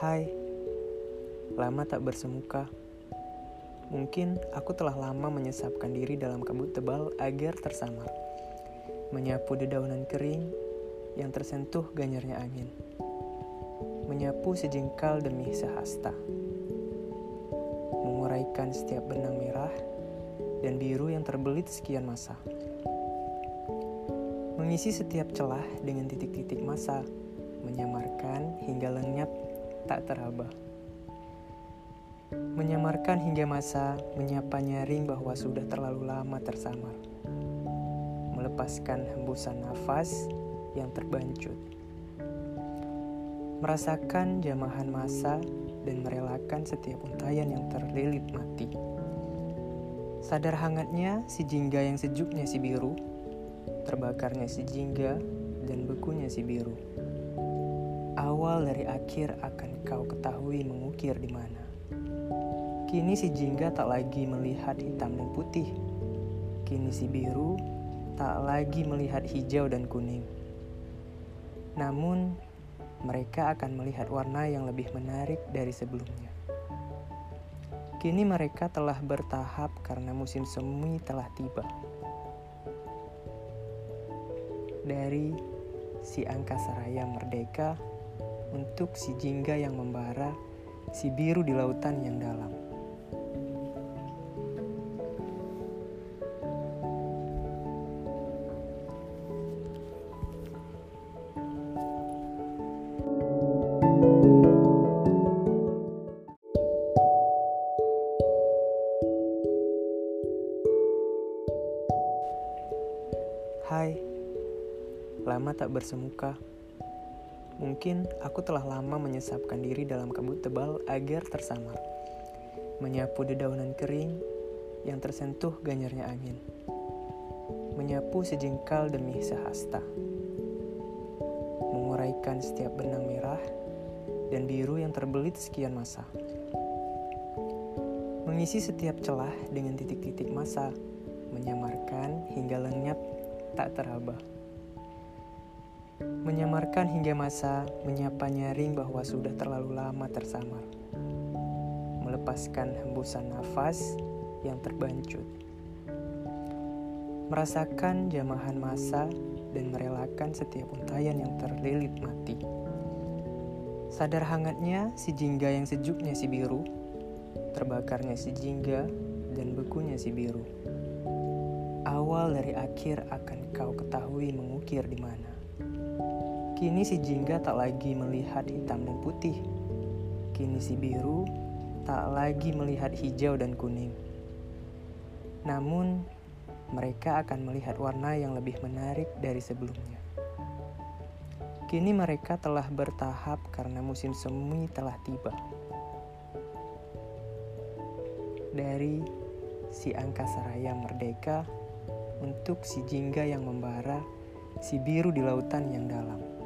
Hai, lama tak bersemuka. Mungkin aku telah lama menyesapkan diri dalam kabut tebal agar tersamar, menyapu dedaunan kering yang tersentuh ganyarnya angin, menyapu sejengkal demi sehasta, menguraikan setiap benang merah dan biru yang terbelit sekian masa, mengisi setiap celah dengan titik-titik masa, menyamarkan hingga lenyap tak teraba. Menyamarkan hingga masa menyapa nyaring bahwa sudah terlalu lama tersamar. Melepaskan hembusan nafas yang terbancut. Merasakan jamahan masa dan merelakan setiap untayan yang terlilit mati. Sadar hangatnya si jingga yang sejuknya si biru, terbakarnya si jingga dan bekunya si biru. Awal dari akhir akan kau ketahui mengukir di mana. Kini si jingga tak lagi melihat hitam dan putih. Kini si biru tak lagi melihat hijau dan kuning. Namun, mereka akan melihat warna yang lebih menarik dari sebelumnya. Kini mereka telah bertahap karena musim semi telah tiba. Dari si angkasa raya merdeka untuk si jingga yang membara, si biru di lautan yang dalam. Hai, lama tak bersemuka. Mungkin aku telah lama menyesapkan diri dalam kabut tebal agar tersamar, menyapu dedaunan kering yang tersentuh ganyarnya angin, menyapu sejengkal demi sehasta, menguraikan setiap benang merah dan biru yang terbelit sekian masa, mengisi setiap celah dengan titik-titik masa, menyamarkan hingga lenyap tak teraba. Menyamarkan hingga masa menyapa nyaring bahwa sudah terlalu lama tersamar. Melepaskan hembusan nafas yang terbancut. Merasakan jamahan masa dan merelakan setiap untayan yang terlilit mati. Sadar hangatnya si jingga yang sejuknya si biru, terbakarnya si jingga dan bekunya si biru awal dari akhir akan kau ketahui mengukir di mana. Kini si jingga tak lagi melihat hitam dan putih. Kini si biru tak lagi melihat hijau dan kuning. Namun, mereka akan melihat warna yang lebih menarik dari sebelumnya. Kini mereka telah bertahap karena musim semi telah tiba. Dari si angkasa raya merdeka untuk si jingga yang membara, si biru di lautan yang dalam.